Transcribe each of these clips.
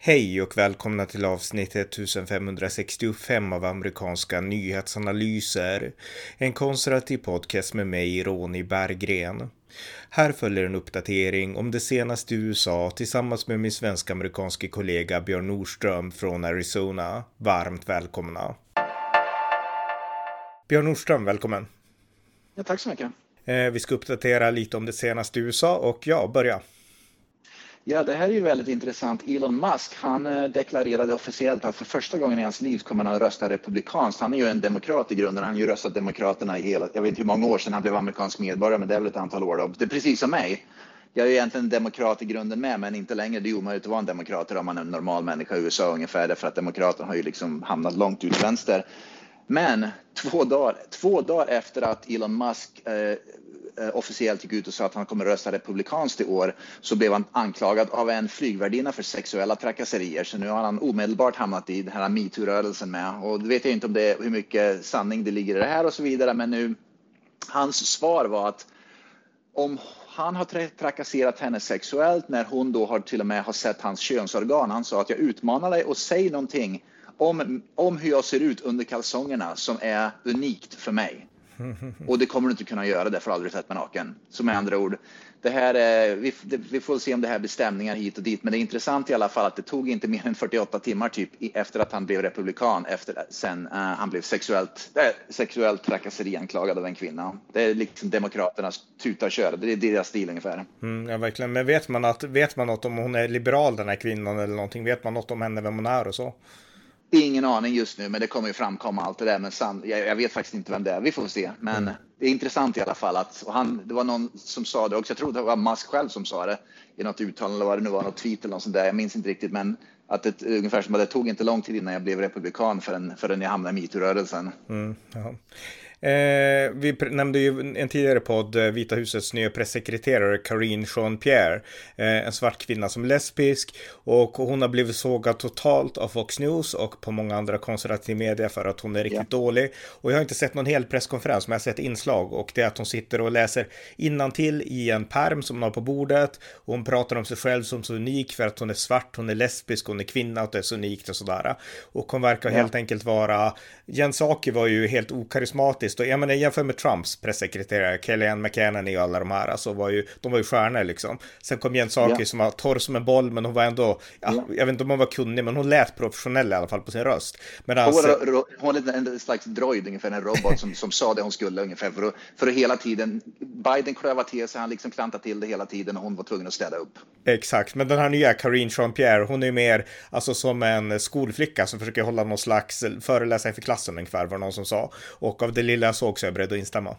Hej och välkomna till avsnitt 1565 av amerikanska nyhetsanalyser. En konservativ podcast med mig, Ronny Berggren. Här följer en uppdatering om det senaste i USA tillsammans med min svensk-amerikanske kollega Björn Nordström från Arizona. Varmt välkomna. Björn Nordström, välkommen. Ja, tack så mycket. Eh, vi ska uppdatera lite om det senaste i USA och ja, börja. Ja, det här är ju väldigt intressant. Elon Musk, han eh, deklarerade officiellt att för första gången i hans liv kommer han att rösta republikanskt. Han är ju en demokrat i grunden. Han har ju röstat Demokraterna i hela, jag vet inte hur många år sedan han blev amerikansk medborgare, men det är väl ett antal år då. Det är precis som mig. Jag är egentligen demokrat i grunden med, men inte längre. Det är omöjligt att vara en demokrat om man är en normal människa i USA ungefär, därför att demokraterna har ju liksom hamnat långt ut vänster. Men två dagar, två dagar efter att Elon Musk eh, eh, officiellt gick ut och sa att han kommer rösta republikanskt i år så blev han anklagad av en flygvärdinna för sexuella trakasserier. Så nu har han omedelbart hamnat i den här metoo-rörelsen med. Och då vet jag inte om det hur mycket sanning det ligger i det här och så vidare. Men nu, hans svar var att om han har trakasserat henne sexuellt när hon då har till och med har sett hans könsorgan. Han sa att jag utmanar dig och säg någonting om, om hur jag ser ut under kalsongerna som är unikt för mig. Och det kommer du inte kunna göra därför aldrig sett mig naken. Så med andra ord, det här är, vi, det, vi, får se om det här blir stämningar hit och dit. Men det är intressant i alla fall att det tog inte mer än 48 timmar typ efter att han blev republikan efter sen uh, han blev sexuellt, äh, sexuellt trakasserianklagad av en kvinna. Det är liksom demokraternas tuta och köra. Det är deras stil ungefär. Mm, ja, verkligen. Men vet man, att, vet man något om hon är liberal den här kvinnan eller någonting? Vet man något om henne, vem hon är och så? Ingen aning just nu, men det kommer ju framkomma allt det där. Men san, jag, jag, vet faktiskt inte vem det är. Vi får se. Men mm. det är intressant i alla fall att och han, det var någon som sa det också. Jag tror det var Musk själv som sa det i något uttalande eller vad det nu var, något tweet eller något sånt där. Jag minns inte riktigt, men att det ungefär som att det tog inte lång tid innan jag blev republikan förrän, förrän jag hamnade i metoo-rörelsen. Mm, Eh, vi nämnde ju en tidigare podd, eh, Vita husets nya pressekreterare Karine Jean-Pierre. Eh, en svart kvinna som är lesbisk och hon har blivit sågad totalt av Fox News och på många andra konservativa medier för att hon är riktigt yeah. dålig. Och jag har inte sett någon hel presskonferens, men jag har sett inslag och det är att hon sitter och läser innantill i en perm som hon har på bordet. Och hon pratar om sig själv som så unik för att hon är svart, hon är lesbisk, hon är kvinna och det är så unikt och sådär. Och hon verkar yeah. helt enkelt vara, Jens Saki var ju helt okarismatisk faktiskt. Och jag menar jämför med Trumps pressekreterare, Kellyanne McEnany och alla de här, alltså var ju, de var ju stjärnor liksom. Sen kom Jens Saki ja. som var torr som en boll, men hon var ändå, ja, ja. jag vet inte om hon var kunnig, men hon lät professionell i alla fall på sin röst. Men alltså, hon hon var en slags droid, ungefär en robot som, som sa det hon skulle ungefär, för att, för att hela tiden, Biden klövade till sig, han liksom klantade till det hela tiden och hon var tvungen att städa upp. Exakt, men den här nya Karine Jean-Pierre, hon är mer, alltså som en skolflicka som försöker hålla någon slags föreläsning för klassen ungefär, var någon som sa. Och av det lilla jag såg så är jag beredd att instämma.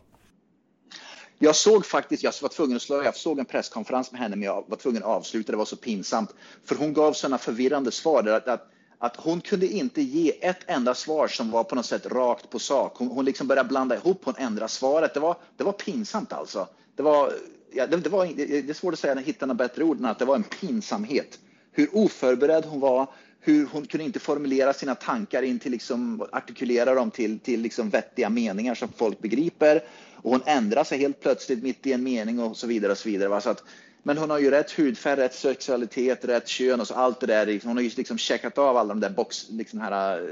Jag såg faktiskt, jag var tvungen att slå, jag såg en presskonferens med henne men jag var tvungen att avsluta, det var så pinsamt. För hon gav sådana förvirrande svar. Att, att, att hon kunde inte ge ett enda svar som var på något sätt rakt på sak. Hon, hon liksom började blanda ihop, hon ändrade svaret. Det var, det var pinsamt alltså. Det var, ja, det, det, var, det är svårt att säga, hitta några bättre ord än att det var en pinsamhet. Hur oförberedd hon var, hur hon kunde inte formulera sina tankar in till liksom, artikulera dem till, till liksom vettiga meningar som folk begriper. Och hon ändrar sig helt plötsligt mitt i en mening och så vidare. och så vidare. Så att, men hon har ju rätt hudfärg, rätt sexualitet, rätt kön och så allt det där. Hon har ju liksom checkat av alla de där box, liksom här, eh,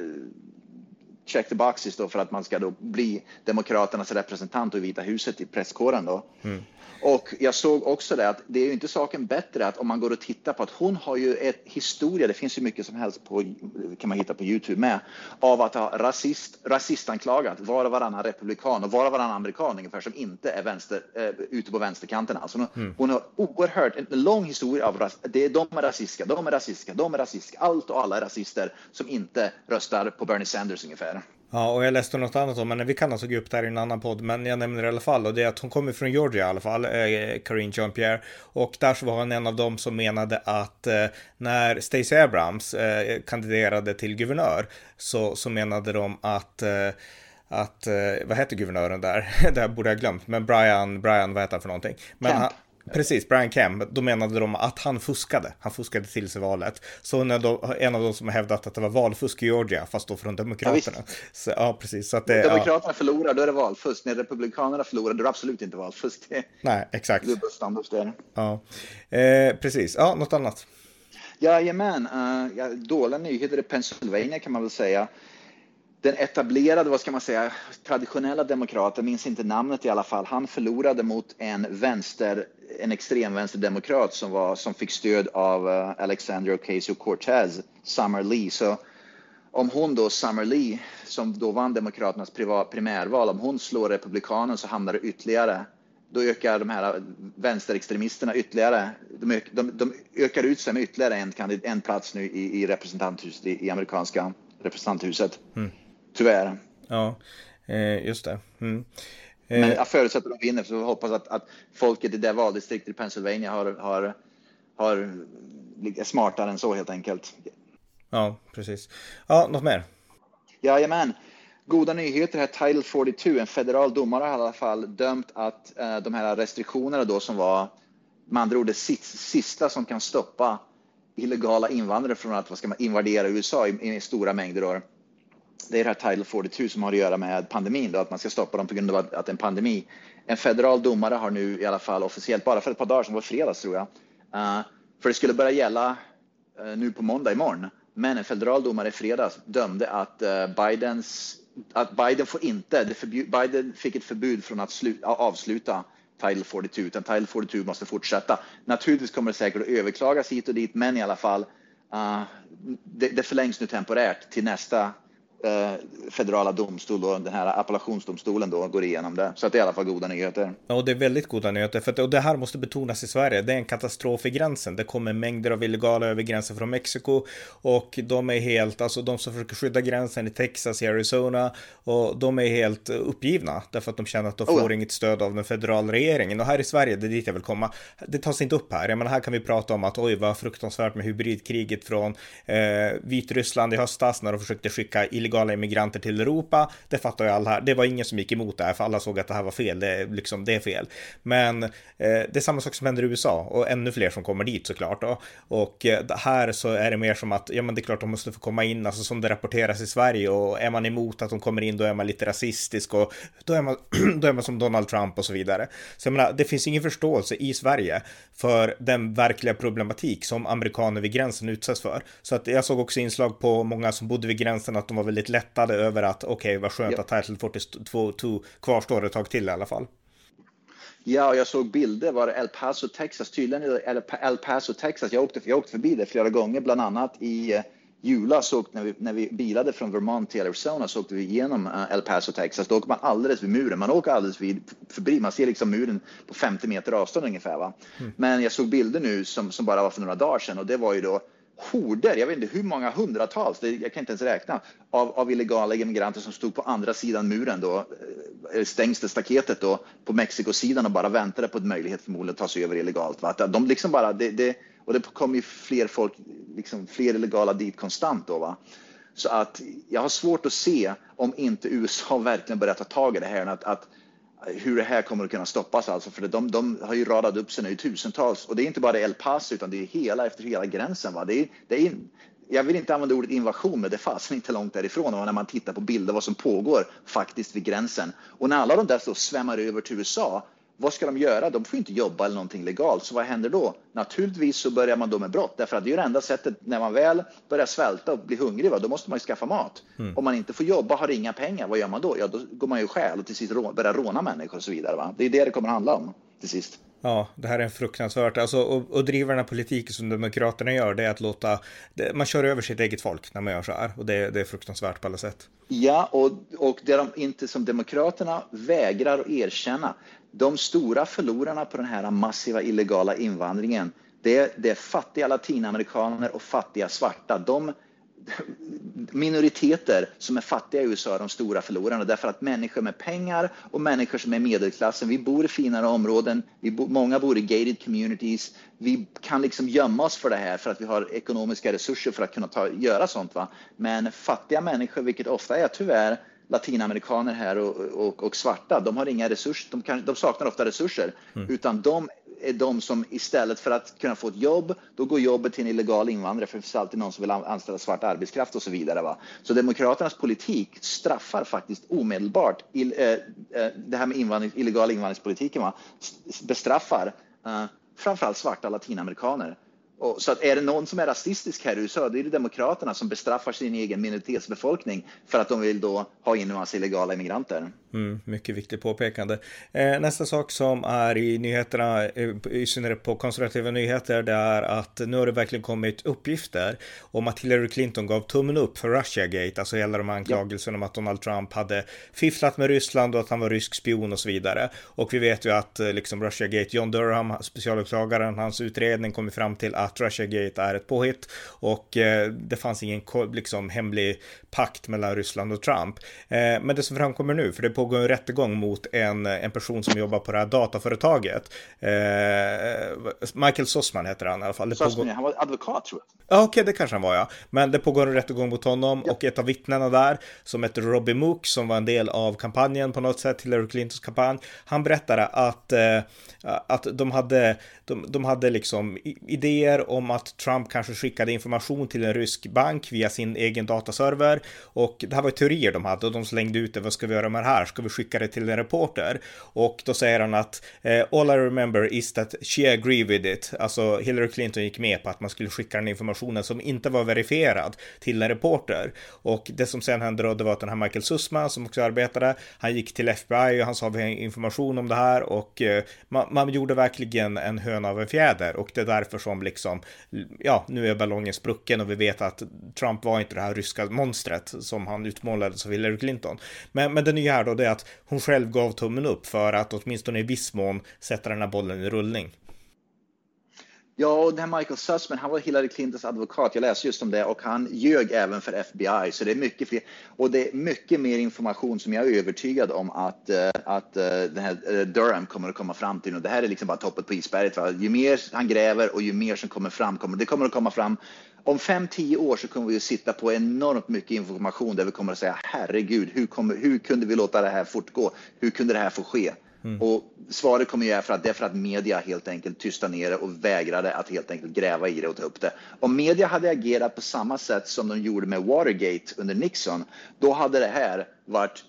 check the boxes då för att man ska då bli Demokraternas representant och i Vita huset i presskåren då. Mm. Och jag såg också det att det är ju inte saken bättre att om man går och tittar på att hon har ju ett historia, det finns ju mycket som helst på, kan man hitta på Youtube med, av att ha rasist, rasistanklagat var och varannan republikan och var och varannan amerikan ungefär som inte är vänster, äh, ute på vänsterkanten. Alltså hon, mm. hon har oerhört, en lång historia av ras, det, de är rasistiska, de är rasistiska, de är rasistiska, allt och alla är rasister som inte röstar på Bernie Sanders ungefär. Ja, och jag läste något annat om henne. Vi kan alltså gå upp där i en annan podd, men jag nämner det i alla fall. Och det är att hon kommer från Georgia i alla fall, eh, Karine Jean-Pierre. Och där så var hon en av dem som menade att eh, när Stacey Abrams eh, kandiderade till guvernör så, så menade de att eh, att, eh, vad heter guvernören där? det här borde jag glömt, men Brian, Brian, vad heter han för någonting? Men han, Precis, Brian Kemp, då menade de att han fuskade. Han fuskade till sig valet. Så är då en av de som har hävdat att det var valfusk i Georgia, fast då från Demokraterna. Ja, så, ja precis. Så att det, Demokraterna ja. förlorar, då är det valfusk. När Republikanerna förlorar, då är det absolut inte valfusk. Nej, exakt. Det är Ja, eh, precis. Ja, något annat? Jajamän, uh, ja, dåliga nyheter i Pennsylvania kan man väl säga. Den etablerade, vad ska man säga, traditionella demokraten, minns inte namnet i alla fall, han förlorade mot en vänster, en extremvänsterdemokrat som, var, som fick stöd av eh, uh, Alexandria Ocasio-Cortez, Summer Lee. Så om hon då, Summer Lee, som då vann Demokraternas primärval, om hon slår Republikanen så hamnar det ytterligare då ökar de här eh, vänsterextremisterna ytterligare. De, ök, de, de ökar ut sig med ytterligare en, en plats nu i, i representanthuset, i, i amerikanska representanthuset. Mm. Tyvärr. Ja, eh, just det. Mm. Eh. Men jag förutsätter att de vinner, så jag hoppas att, att folket i det valdistriktet i Pennsylvania har, har, har, är smartare än så helt enkelt. Ja, precis. Ja, något mer? Jajamän goda nyheter här. Title 42, en federal domare har i alla fall dömt att eh, de här restriktionerna då som var med andra ord det sista som kan stoppa illegala invandrare från att vad ska man, invadera USA i, i stora mängder. Då. Det är det här Title 42 som har att göra med pandemin, då, att man ska stoppa dem på grund av att, det är en pandemi. En federal domare har nu i alla fall officiellt, bara för ett par dagar som var fredags tror jag, uh, för det skulle börja gälla uh, nu på måndag imorgon. Men en federal domare i fredags dömde att uh, Bidens att Biden får inte, Biden fick ett förbud från att sluta, avsluta Title 42, utan Title 42 måste fortsätta. Naturligtvis kommer det säkert att överklagas hit och dit, men i alla fall, uh, det, det förlängs nu temporärt till nästa federala domstol och den här appellationsdomstolen då går igenom det. Så att det är i alla fall goda nyheter. Ja, och det är väldigt goda nyheter. För att, och det här måste betonas i Sverige. Det är en katastrof i gränsen. Det kommer mängder av illegala över gränsen från Mexiko och de är helt, alltså de som försöker skydda gränsen i Texas, i Arizona och de är helt uppgivna därför att de känner att de får oh inget stöd av den federala regeringen. Och här i Sverige, det är dit jag vill komma. Det tas inte upp här. Jag menar, här kan vi prata om att oj, vad fruktansvärt med hybridkriget från eh, Vitryssland i höstas när de försökte skicka illegala illegala immigranter till Europa. Det fattar ju alla här. Det var ingen som gick emot det här för alla såg att det här var fel. Det, liksom, det är fel. Men eh, det är samma sak som händer i USA och ännu fler som kommer dit såklart. Då. Och eh, här så är det mer som att ja, men det är klart de måste få komma in, alltså som det rapporteras i Sverige och är man emot att de kommer in då är man lite rasistisk och då är man, då är man som Donald Trump och så vidare. Så jag menar, det finns ingen förståelse i Sverige för den verkliga problematik som amerikaner vid gränsen utsätts för. Så att jag såg också inslag på många som bodde vid gränsen att de var väldigt lättade över att okej, okay, vad skönt yep. att Title 42 kvarstår ett tag till i alla fall. Ja, jag såg bilder, var det El Paso, Texas, tydligen El Paso, Texas. Jag åkte, jag åkte förbi det flera gånger, bland annat i uh, julas när vi, när vi bilade från Vermont till Arizona så åkte vi igenom uh, El Paso, Texas. Då åker man alldeles vid muren. Man åker alldeles vid, förbi, man ser liksom muren på 50 meter avstånd ungefär. Va? Mm. Men jag såg bilder nu som, som bara var för några dagar sedan och det var ju då horder, jag vet inte hur många hundratals, det, jag kan inte ens räkna, av, av illegala immigranter som stod på andra sidan muren då, eh, det stängselstaketet då, på Mexikosidan och bara väntade på en möjlighet förmodligen att ta sig över illegalt. Va? De liksom bara, det, det, och det kom ju fler folk, liksom fler illegala dit konstant då. Va? Så att jag har svårt att se om inte USA verkligen börjar ta tag i det här, att, att hur det här kommer att kunna stoppas alltså, för de, de har ju radat upp sig nu i tusentals och det är inte bara El Paso utan det är hela efter hela gränsen. Va? Det är, det är, jag vill inte använda ordet invasion, men det är fasen inte långt därifrån och när man tittar på bilder vad som pågår faktiskt vid gränsen. Och när alla de där så svämmar över till USA vad ska de göra? De får inte jobba eller någonting legalt. Så vad händer då? Naturligtvis så börjar man då med brott, därför att det är det enda sättet när man väl börjar svälta och blir hungrig, va? då måste man ju skaffa mat. Mm. Om man inte får jobba, har inga pengar, vad gör man då? Ja, då går man ju själv och till sist börjar råna människor och så vidare. Va? Det är det det kommer att handla om till sist. Ja, det här är en fruktansvärt, alltså och, och driva den här politiken som Demokraterna gör, det är att låta, det, man kör över sitt eget folk när man gör så här och det, det är fruktansvärt på alla sätt. Ja, och, och det de inte som Demokraterna vägrar att erkänna, de stora förlorarna på den här massiva illegala invandringen, det är, det är fattiga latinamerikaner och fattiga svarta. De minoriteter som är fattiga i USA är de stora förlorarna därför att människor med pengar och människor som är medelklassen, vi bor i finare områden, vi bo, många bor i gated communities, vi kan liksom gömma oss för det här för att vi har ekonomiska resurser för att kunna ta, göra sånt. Va? Men fattiga människor, vilket ofta är tyvärr latinamerikaner här och, och, och, svarta, de har inga resurser, de, kan, de saknar ofta resurser, mm. utan de är de som istället för att kunna få ett jobb, då går jobbet till en illegal invandrare, för det finns alltid någon som vill anställa svart arbetskraft och så vidare. Va? Så Demokraternas politik straffar faktiskt omedelbart ill, eh, eh det här med invandring, illegal invandringspolitiken, va? bestraffar eh, framförallt svarta latinamerikaner Och, så att är det någon som är rasistisk här i USA, det är det Demokraterna som bestraffar sin egen minoritetsbefolkning för att de vill då ha in en massa illegala immigranter. Mm, mycket viktigt påpekande. Eh, nästa sak som är i nyheterna, eh, i synnerhet på konservativa nyheter, det är att nu har det verkligen kommit uppgifter om att Hillary Clinton gav tummen upp för Russiagate, alltså hela de här anklagelserna ja. om att Donald Trump hade fifflat med Ryssland och att han var rysk spion och så vidare. Och vi vet ju att eh, liksom Russiagate, John Durham, specialåklagaren, hans utredning kom fram till att Russiagate är ett påhitt och eh, det fanns ingen liksom hemlig pakt mellan Ryssland och Trump. Eh, men det som framkommer nu, för det pågår en rättegång mot en, en person som jobbar på det här dataföretaget. Eh, Michael Sossman heter han i alla fall. Sossman, pågår... han var advokat tror jag. Ja, okej, okay, det kanske han var ja. Men det pågår en rättegång mot honom ja. och ett av vittnena där som heter Robbie Mook som var en del av kampanjen på något sätt, Hillary Clintons kampanj. Han berättade att, eh, att de hade, de, de hade liksom idéer om att Trump kanske skickade information till en rysk bank via sin egen dataserver och det här var teorier de hade och de slängde ut det. Vad ska vi göra med det här? Ska vi skicka det till en reporter? Och då säger han att eh, all I remember is that she agreed with it. Alltså Hillary Clinton gick med på att man skulle skicka den informationen som inte var verifierad till en reporter. Och det som sen hände då, det var att den här Michael Sussman som också arbetade, han gick till FBI och han sa vi har information om det här och eh, man, man gjorde verkligen en höna av en fjäder och det är därför som liksom, ja, nu är ballongen sprucken och vi vet att Trump var inte det här ryska monstret som han utmålades av Hillary Clinton. Men, men det nya här då det är att hon själv gav tummen upp för att åtminstone i viss mån sätta den här bollen i rullning. Ja, och den här Michael Sussman, han var Hillary Clintons advokat. Jag läste just om det och han ljög även för FBI. Så det är mycket fler. Och det är mycket mer information som jag är övertygad om att, eh, att eh, den här eh, Durham kommer att komma fram till. Och det här är liksom bara toppet på isberget. Va? Ju mer han gräver och ju mer som kommer fram, kommer, det kommer att komma fram. Om fem, tio år så kommer vi att sitta på enormt mycket information där vi kommer att säga herregud, hur, kommer, hur kunde vi låta det här fortgå? Hur kunde det här få ske? Mm. Och svaret kommer ju är för att det är för att media helt enkelt tystade ner det och vägrade att helt enkelt gräva i det och ta upp det. Om media hade agerat på samma sätt som de gjorde med Watergate under Nixon, då hade det här varit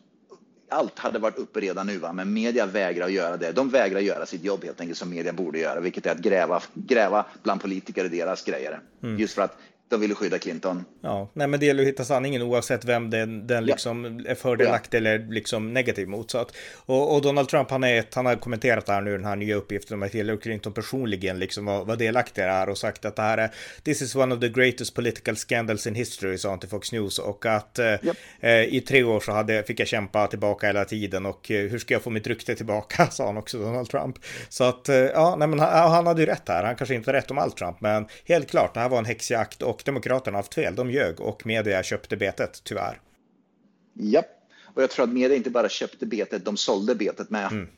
allt hade varit uppe redan nu, va? men media vägrar att göra det. De vägrar göra sitt jobb helt enkelt som media borde göra, vilket är att gräva, gräva bland politiker och deras grejer. Mm. Just för att de ville skydda Clinton. Ja, nej men det gäller att hitta sanningen oavsett vem den, den liksom ja. är fördelaktig ja. eller liksom negativ mot. Så att, och, och, Donald Trump, han, är han har kommenterat här nu, den här nya uppgiften om att Hillary Clinton personligen liksom var, var delaktig det här och sagt att det här är This is one of the greatest political scandals in history, sa han till Fox News. Och att eh, eh, i tre år så hade, fick jag kämpa tillbaka hela tiden och eh, hur ska jag få mitt rykte tillbaka, sa han också, Donald Trump. Så att, eh, ja, nej men han, han hade ju rätt här. Han kanske inte rätt om allt Trump, men helt klart, det här var en häxjakt och och Demokraterna haft fel. De ljög och media köpte betet, tyvärr. Japp, och jag tror att media inte bara köpte betet, de sålde betet med. Mm.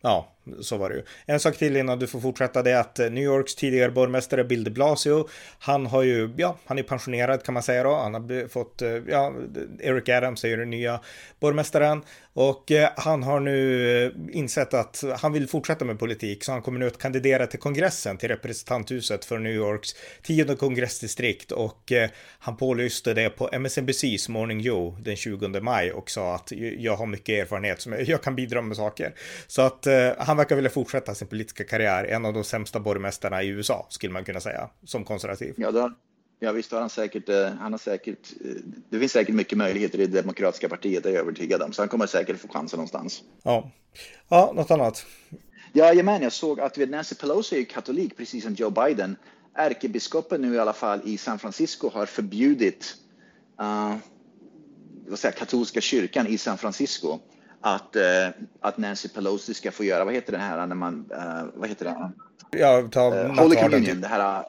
Ja, så var det ju. En sak till innan du får fortsätta det är att eh, New Yorks tidigare borgmästare Bill de Blasio, han har ju, ja, han är pensionerad kan man säga då. Han har fått, eh, ja, Eric Adams är ju den nya borgmästaren och eh, han har nu insett att han vill fortsätta med politik så han kommer nu att kandidera till kongressen till representanthuset för New Yorks tionde kongressdistrikt och han pålyste det på MSNBCs Morning Joe den 20 maj och sa att jag har mycket erfarenhet som jag kan bidra med saker. Så att han verkar vilja fortsätta sin politiska karriär, en av de sämsta borgmästarna i USA skulle man kunna säga, som konservativ. Ja, då, ja visst har han säkert, eh, han har säkert, eh, det finns säkert mycket möjligheter i det demokratiska partiet, det är jag övertygad om, så han kommer säkert få chansen någonstans. Ja, ja något annat? Jajamän, jag såg att Nancy Pelosi är katolik, precis som Joe Biden. Ärkebiskopen nu i alla fall i San Francisco har förbjudit uh, vad säger, katolska kyrkan i San Francisco att, uh, att Nancy Pelosi ska få göra, vad heter det här när man, uh, vad heter det? Ja, ta uh, Holy Communion, det här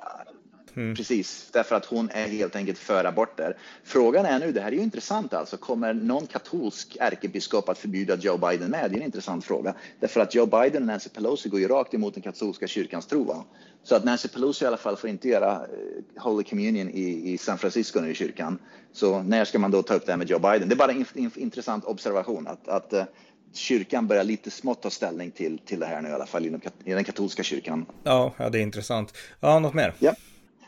Mm. Precis, därför att hon är helt enkelt för aborter. Frågan är nu, det här är ju intressant alltså, kommer någon katolsk ärkebiskop att förbjuda Joe Biden med? Det är en intressant fråga. Därför att Joe Biden och Nancy Pelosi går ju rakt emot den katolska kyrkans tro. Va? Så att Nancy Pelosi i alla fall får inte göra eh, Holy Communion i, i San Francisco nu i kyrkan. Så när ska man då ta upp det här med Joe Biden? Det är bara en in, intressant observation att, att uh, kyrkan börjar lite smått ta ställning till, till det här nu i alla fall i den katolska kyrkan. Ja, ja det är intressant. Ja, något mer? Ja.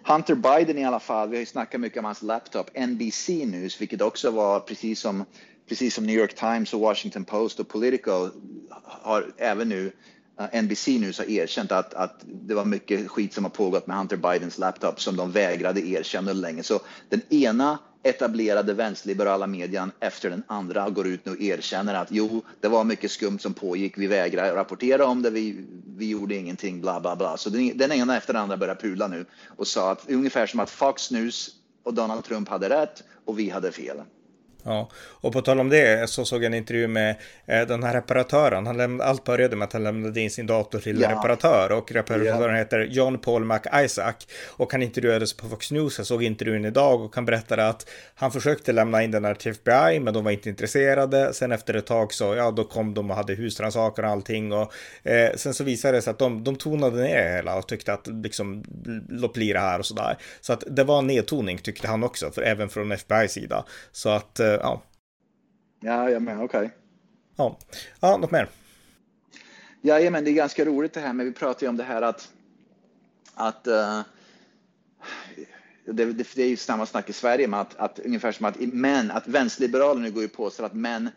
Hunter Biden i alla fall, vi har ju snackat mycket om hans laptop, NBC News, vilket också var precis som, precis som New York Times och Washington Post och Politico har även nu eh, NBC News har erkänt att, att det var mycket skit som har pågått med Hunter Bidens laptop som de vägrade erkänna länge. Så den ena etablerade vänsterliberala medien efter den andra går ut nu och erkänner att jo, det var mycket skumt som pågick. Vi vägrar rapportera om det. Vi, vi gjorde ingenting, bla bla bla. Så den, den ena efter den andra börjar pula nu och sa att ungefär som att Fox News och Donald Trump hade rätt och vi hade fel. Ja, och på tal om det så såg jag en intervju med eh, den här reparatören. Han lämnade, allt började med att han lämnade in sin dator till ja. reparatör och reparatören ja. heter John Paul McIsaac och han intervjuades på Fox News. Jag såg intervjun idag och han berättade att han försökte lämna in den här till FBI, men de var inte intresserade. Sen efter ett tag så, ja, då kom de och hade husrannsakan och allting och eh, sen så visade det sig att de, de tonade ner hela och tyckte att liksom låt bli det här och sådär. Så att det var en nedtoning tyckte han också, för även från FBI sida. Så att eh, ja. Ja, jag med, okej. Okay. Ja. ja, något mer? Ja, men det är ganska roligt det här, men vi pratar ju om det här att, att uh, det, det, det, är ju samma snack i Sverige med att, att ungefär som att män, att vänsterliberaler går ju på så att män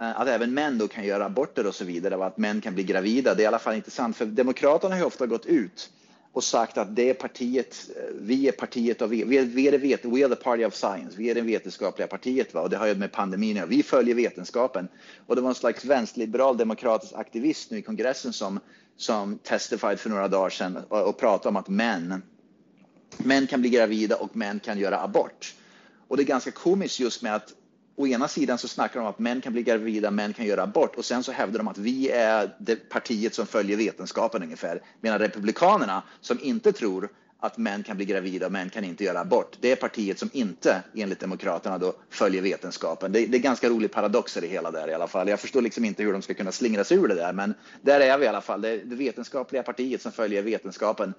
uh, att även män då kan göra aborter och så vidare och att män kan bli gravida. Det är i alla fall inte sant, för Demokraterna har ju ofta gått ut och sagt att det är partiet, eh, vi är partiet av, vi är, vi är det we are the party of science, vi är det vetenskapliga partiet va? och det har ju med pandemin att vi följer vetenskapen. Och det var en slags vänsterliberal demokratisk aktivist nu i kongressen som, som testified för några dagar sedan och, och pratade om att män, män kan bli gravida och män kan göra abort. Och det är ganska komiskt just med att å ena sidan så snackar de om att män kan bli gravida, män kan göra abort och sen så hävdar de att vi är det partiet som följer vetenskapen ungefär. Medan republikanerna som inte tror att män kan bli gravida och män kan inte göra abort. Det är partiet som inte, enligt Demokraterna, då, följer vetenskapen. Det, det är ganska rolig paradox i hela där i alla fall. Jag förstår liksom inte hur de ska kunna slingra sig ur det där, men där är vi i alla fall. Det, det vetenskapliga partiet som följer vetenskapen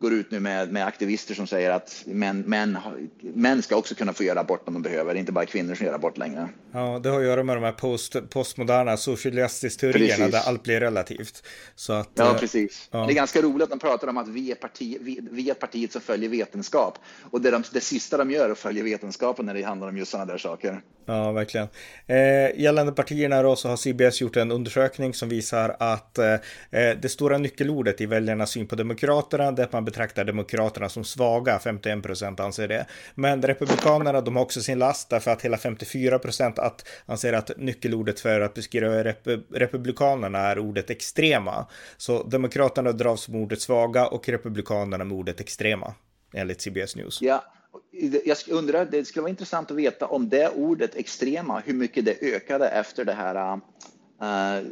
går ut nu med, med aktivister som säger att män, män, män ska också kunna få göra abort om de behöver, inte bara kvinnor som gör abort längre. Ja, det har att göra med de här post, postmoderna socialistisk-teorierna där allt blir relativt. Så att, ja, eh, precis. Ja. Det är ganska roligt att de pratar om att vi är, parti, vi, vi är partiet som följer vetenskap. Och det, de, det sista de gör är att följa vetenskapen när det handlar om just sådana där saker. Ja, verkligen. Eh, gällande partierna då så har CBS gjort en undersökning som visar att eh, eh, det stora nyckelordet i väljarnas syn på Demokraterna, det är att man betraktar Demokraterna som svaga, 51 procent anser det. Men Republikanerna, de har också sin last därför att hela 54 procent att anser att nyckelordet för att beskriva rep Republikanerna är ordet extrema. Så Demokraterna dras med ordet svaga och Republikanerna med ordet extrema, enligt CBS News. Ja. Jag undrar, det skulle vara intressant att veta om det ordet extrema, hur mycket det ökade efter det här Uh,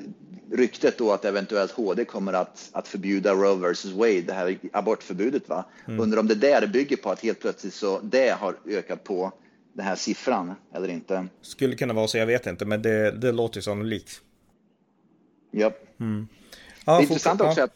ryktet då att eventuellt HD kommer att, att förbjuda Roe vs Wade, det här abortförbudet. Va? Mm. Undrar om det där bygger på att helt plötsligt så det har ökat på den här siffran eller inte. Skulle kunna vara så, jag vet inte, men det, det låter sannolikt. Japp. Mm. Ja, det är intressant också att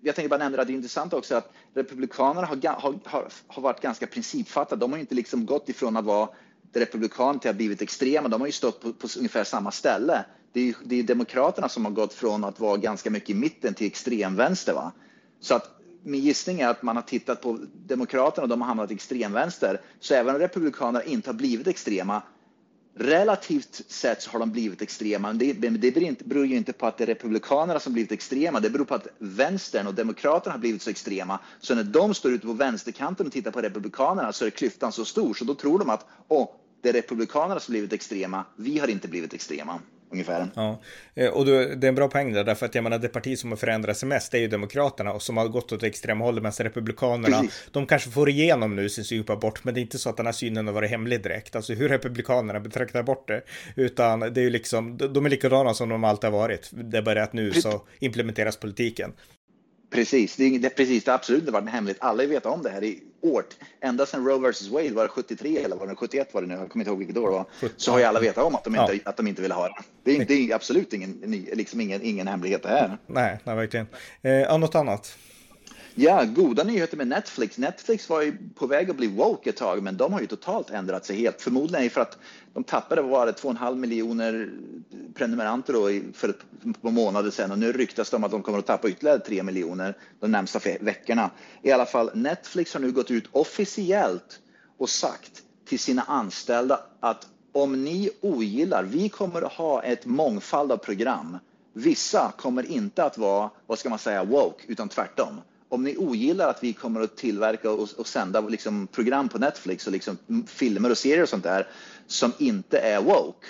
jag tänker bara nämna att det är intressant också att Republikanerna har, har, har varit ganska principfattade. De har inte liksom gått ifrån att vara republikaner till att ha blivit extrema. De har ju stått på, på ungefär samma ställe det är, det är Demokraterna som har gått från att vara ganska mycket i mitten till extremvänster. Va? Så att min gissning är att man har tittat på Demokraterna och de har hamnat i extremvänster. Så även om Republikanerna inte har blivit extrema, relativt sett så har de blivit extrema. Men det, det beror ju inte på att det är Republikanerna som blivit extrema. Det beror på att vänstern och Demokraterna har blivit så extrema. Så när de står ute på vänsterkanten och tittar på Republikanerna så är klyftan så stor. Så då tror de att åh, det är Republikanerna som blivit extrema. Vi har inte blivit extrema ungefär. Ja, eh, och det är en bra poäng där, därför att jag menar det parti som har förändrat sig mest är ju Demokraterna och som har gått åt extrema hållet, medan Republikanerna, Precis. de kanske får igenom nu sin syn på abort, men det är inte så att den här synen har varit hemlig direkt, alltså hur Republikanerna betraktar bort det, utan det är ju liksom, de är likadana som de alltid har varit, det är bara att nu så implementeras politiken. Precis, det är, det, precis, det har absolut inte varit hemligt. Alla vet om det här i år. Ända sedan Roe vs Wade, var det 73 eller var det 71 var det nu, jag kommer inte ihåg vilket år det var, så har ju alla vetat om att de inte, ja. att de inte vill ha det. Det är, det är absolut ingen, liksom ingen, ingen hemlighet det här. Nej, nej verkligen. Eh, något annat? Ja, goda nyheter med Netflix. Netflix var ju på väg att bli woke ett tag, men de har ju totalt ändrat sig helt. Förmodligen för att de tappade var det 2,5 miljoner prenumeranter då för ett par månader sedan och nu ryktas det om att de kommer att tappa ytterligare 3 miljoner de närmsta veckorna. I alla fall, Netflix har nu gått ut officiellt och sagt till sina anställda att om ni ogillar, vi kommer att ha ett mångfald av program Vissa kommer inte att vara, vad ska man säga, woke, utan tvärtom. Om ni ogillar att vi kommer att tillverka och, och sända liksom program på Netflix och liksom filmer och serier och sånt där som inte är woke,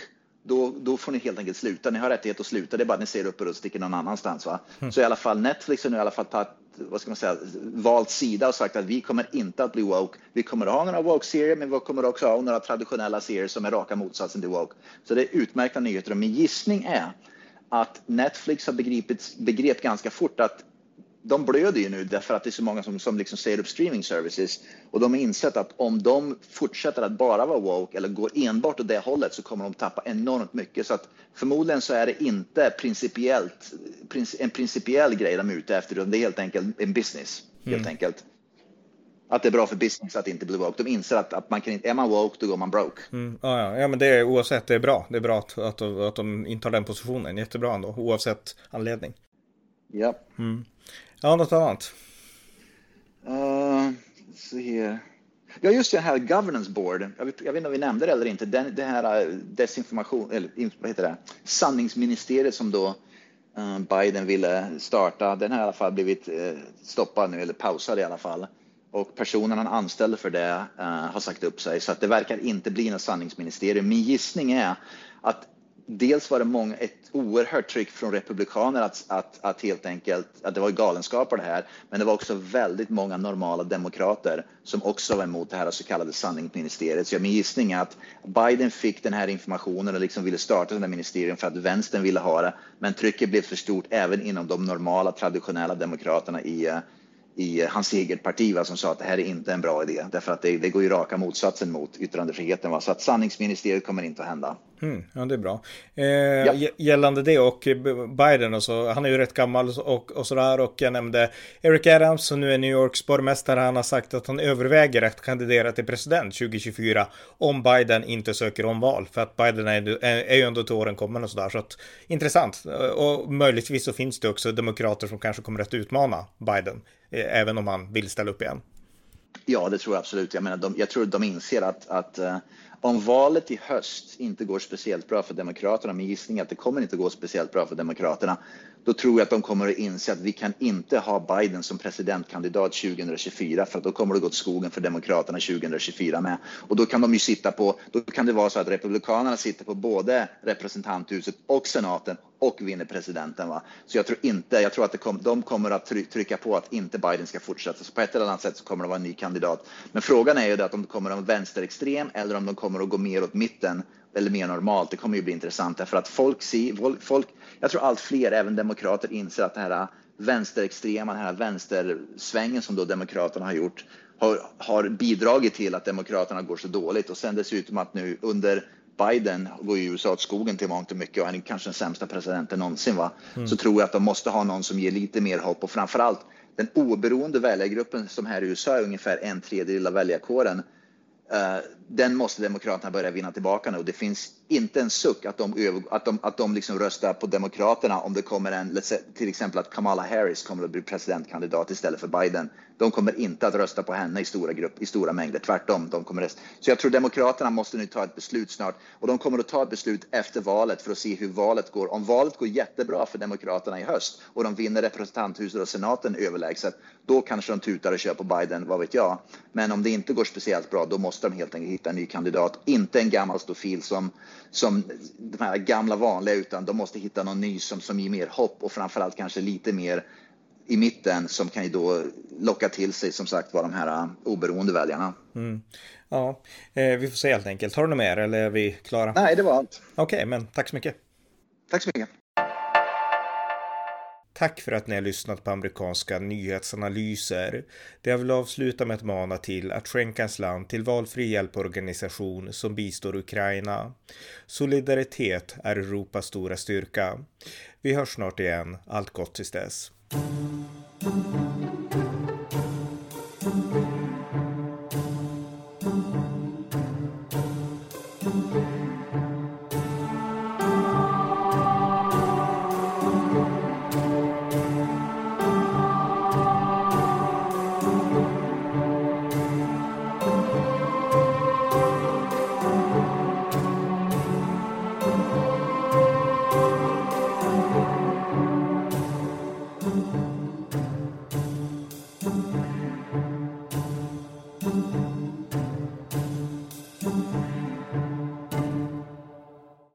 då, då får ni helt enkelt sluta. Ni har rättighet att sluta. Det är bara att ni ser upp och sticker någon annanstans. Va? Mm. Så i alla fall Netflix har nu i alla fall tagit, vad ska man säga, valt sida och sagt att vi kommer inte att bli woke. Vi kommer att ha några woke-serier, men vi kommer också ha några traditionella serier som är raka motsatsen till woke. Så det är utmärkta nyheter. Och min gissning är att Netflix har begripit, begrep ganska fort att de blöder ju nu därför att det är så många som, som liksom säger upp streaming services och de har insett att om de fortsätter att bara vara woke eller går enbart åt det hållet så kommer de tappa enormt mycket. Så att förmodligen så är det inte principiellt, en principiell grej de är ute efter utan det är helt enkelt en business. Helt mm. enkelt. Att det är bra för business att inte bli woke. De inser att, att man kan inte, är man woke då går man broke. Mm, ja, ja. ja, men det är oavsett, det är bra. Det är bra att, att, att de intar den positionen. Jättebra ändå, oavsett anledning. Ja. Mm. Ja, något annat? Uh, se här. Ja, just det här governance board. Jag vet, jag vet inte om vi nämnde det eller inte. Den, det här eh, desinformation, eller vad heter det? Sanningsministeriet som då uh, Biden ville starta. Den har i alla fall blivit uh, stoppad nu, eller pausad i alla fall. Och personen han anställde för det har sagt upp sig. Så att det verkar inte bli något sanningsministerium. Min gissning är att dels var det många, ett oerhört tryck från republikaner att, att, att helt enkelt, att det var galenskapar det här, men det var också väldigt många normala demokrater som också var emot det här så kallade sanningsministeriet. Så min gissning är att Biden fick den här informationen och liksom ville starta den här ministeriet för att vänstern ville ha det, men trycket blev för stort även inom de normala traditionella demokraterna i, eh, i hans eget parti va, som sa att det här är inte en bra idé därför att det, det går ju raka motsatsen mot yttrandefriheten. Va? Så att sanningsministeriet kommer inte att hända. Mm, ja, det är bra. Eh, ja. Gällande det och Biden och så, han är ju rätt gammal och, och sådär och jag nämnde Eric Adams som nu är New Yorks borgmästare. Han har sagt att han överväger att kandidera till president 2024 om Biden inte söker omval för att Biden är, är, ju ändå till åren kommen och sådär så att intressant och möjligtvis så finns det också demokrater som kanske kommer att utmana Biden eh, Eh, även om han vill ställa upp igen. Ja, det tror jag absolut. Jag menar, de, jag tror de inser att, att uh om valet i höst inte går speciellt bra för Demokraterna, min gissning är att det kommer inte gå speciellt bra för Demokraterna, då tror jag att de kommer att inse att vi kan inte ha Biden som presidentkandidat 2024 för att då kommer det gå åt skogen för Demokraterna 2024 med. Och då kan de ju sitta på, då kan det vara så att Republikanerna sitter på både representanthuset och senaten och vinner presidenten. Va? Så jag tror inte, jag tror att det kom, de kommer att trycka på att inte Biden ska fortsätta. Så på ett eller annat sätt så kommer det vara en ny kandidat. Men frågan är ju det att om det kommer att vara vänsterextrem eller om de kommer att gå mer åt mitten eller mer normalt. Det kommer ju bli intressant därför att folk ser, folk, jag tror allt fler, även demokrater, inser att den här vänsterextrema, den här vänstersvängen som då demokraterna har gjort har, har bidragit till att demokraterna går så dåligt och sen dessutom att nu under Biden går ju USA åt skogen till mångt och mycket och han är kanske den sämsta presidenten någonsin. Va? Mm. Så tror jag att de måste ha någon som ger lite mer hopp och framförallt den oberoende väljargruppen som här i USA är ungefär en tredjedel av väljarkåren. Den måste Demokraterna börja vinna tillbaka nu. Det finns inte en suck att de, att de, att de liksom röstar på Demokraterna om det kommer en, till exempel att Kamala Harris kommer att bli presidentkandidat istället för Biden. De kommer inte att rösta på henne i stora, grupp, i stora mängder, tvärtom. De kommer rösta. Så jag tror Demokraterna måste nu ta ett beslut snart och de kommer att ta ett beslut efter valet för att se hur valet går. Om valet går jättebra för Demokraterna i höst och de vinner representanthuset och senaten överlägset, då kanske de tutar och kör på Biden, vad vet jag. Men om det inte går speciellt bra, då måste de helt enkelt hitta en ny kandidat, inte en gammal stofil som som de här gamla vanliga, utan de måste hitta någon ny som, som ger mer hopp och framförallt kanske lite mer i mitten som kan ju då locka till sig som sagt var de här uh, oberoende väljarna. Mm. Ja, eh, vi får se helt enkelt. Har du något mer eller är vi klara? Nej, det var allt. Okej, okay, men tack så mycket. Tack så mycket. Tack för att ni har lyssnat på amerikanska nyhetsanalyser. Det jag vill avsluta med att mana till att skänka ens land till valfri hjälporganisation som bistår Ukraina. Solidaritet är Europas stora styrka. Vi hörs snart igen. Allt gott tills dess.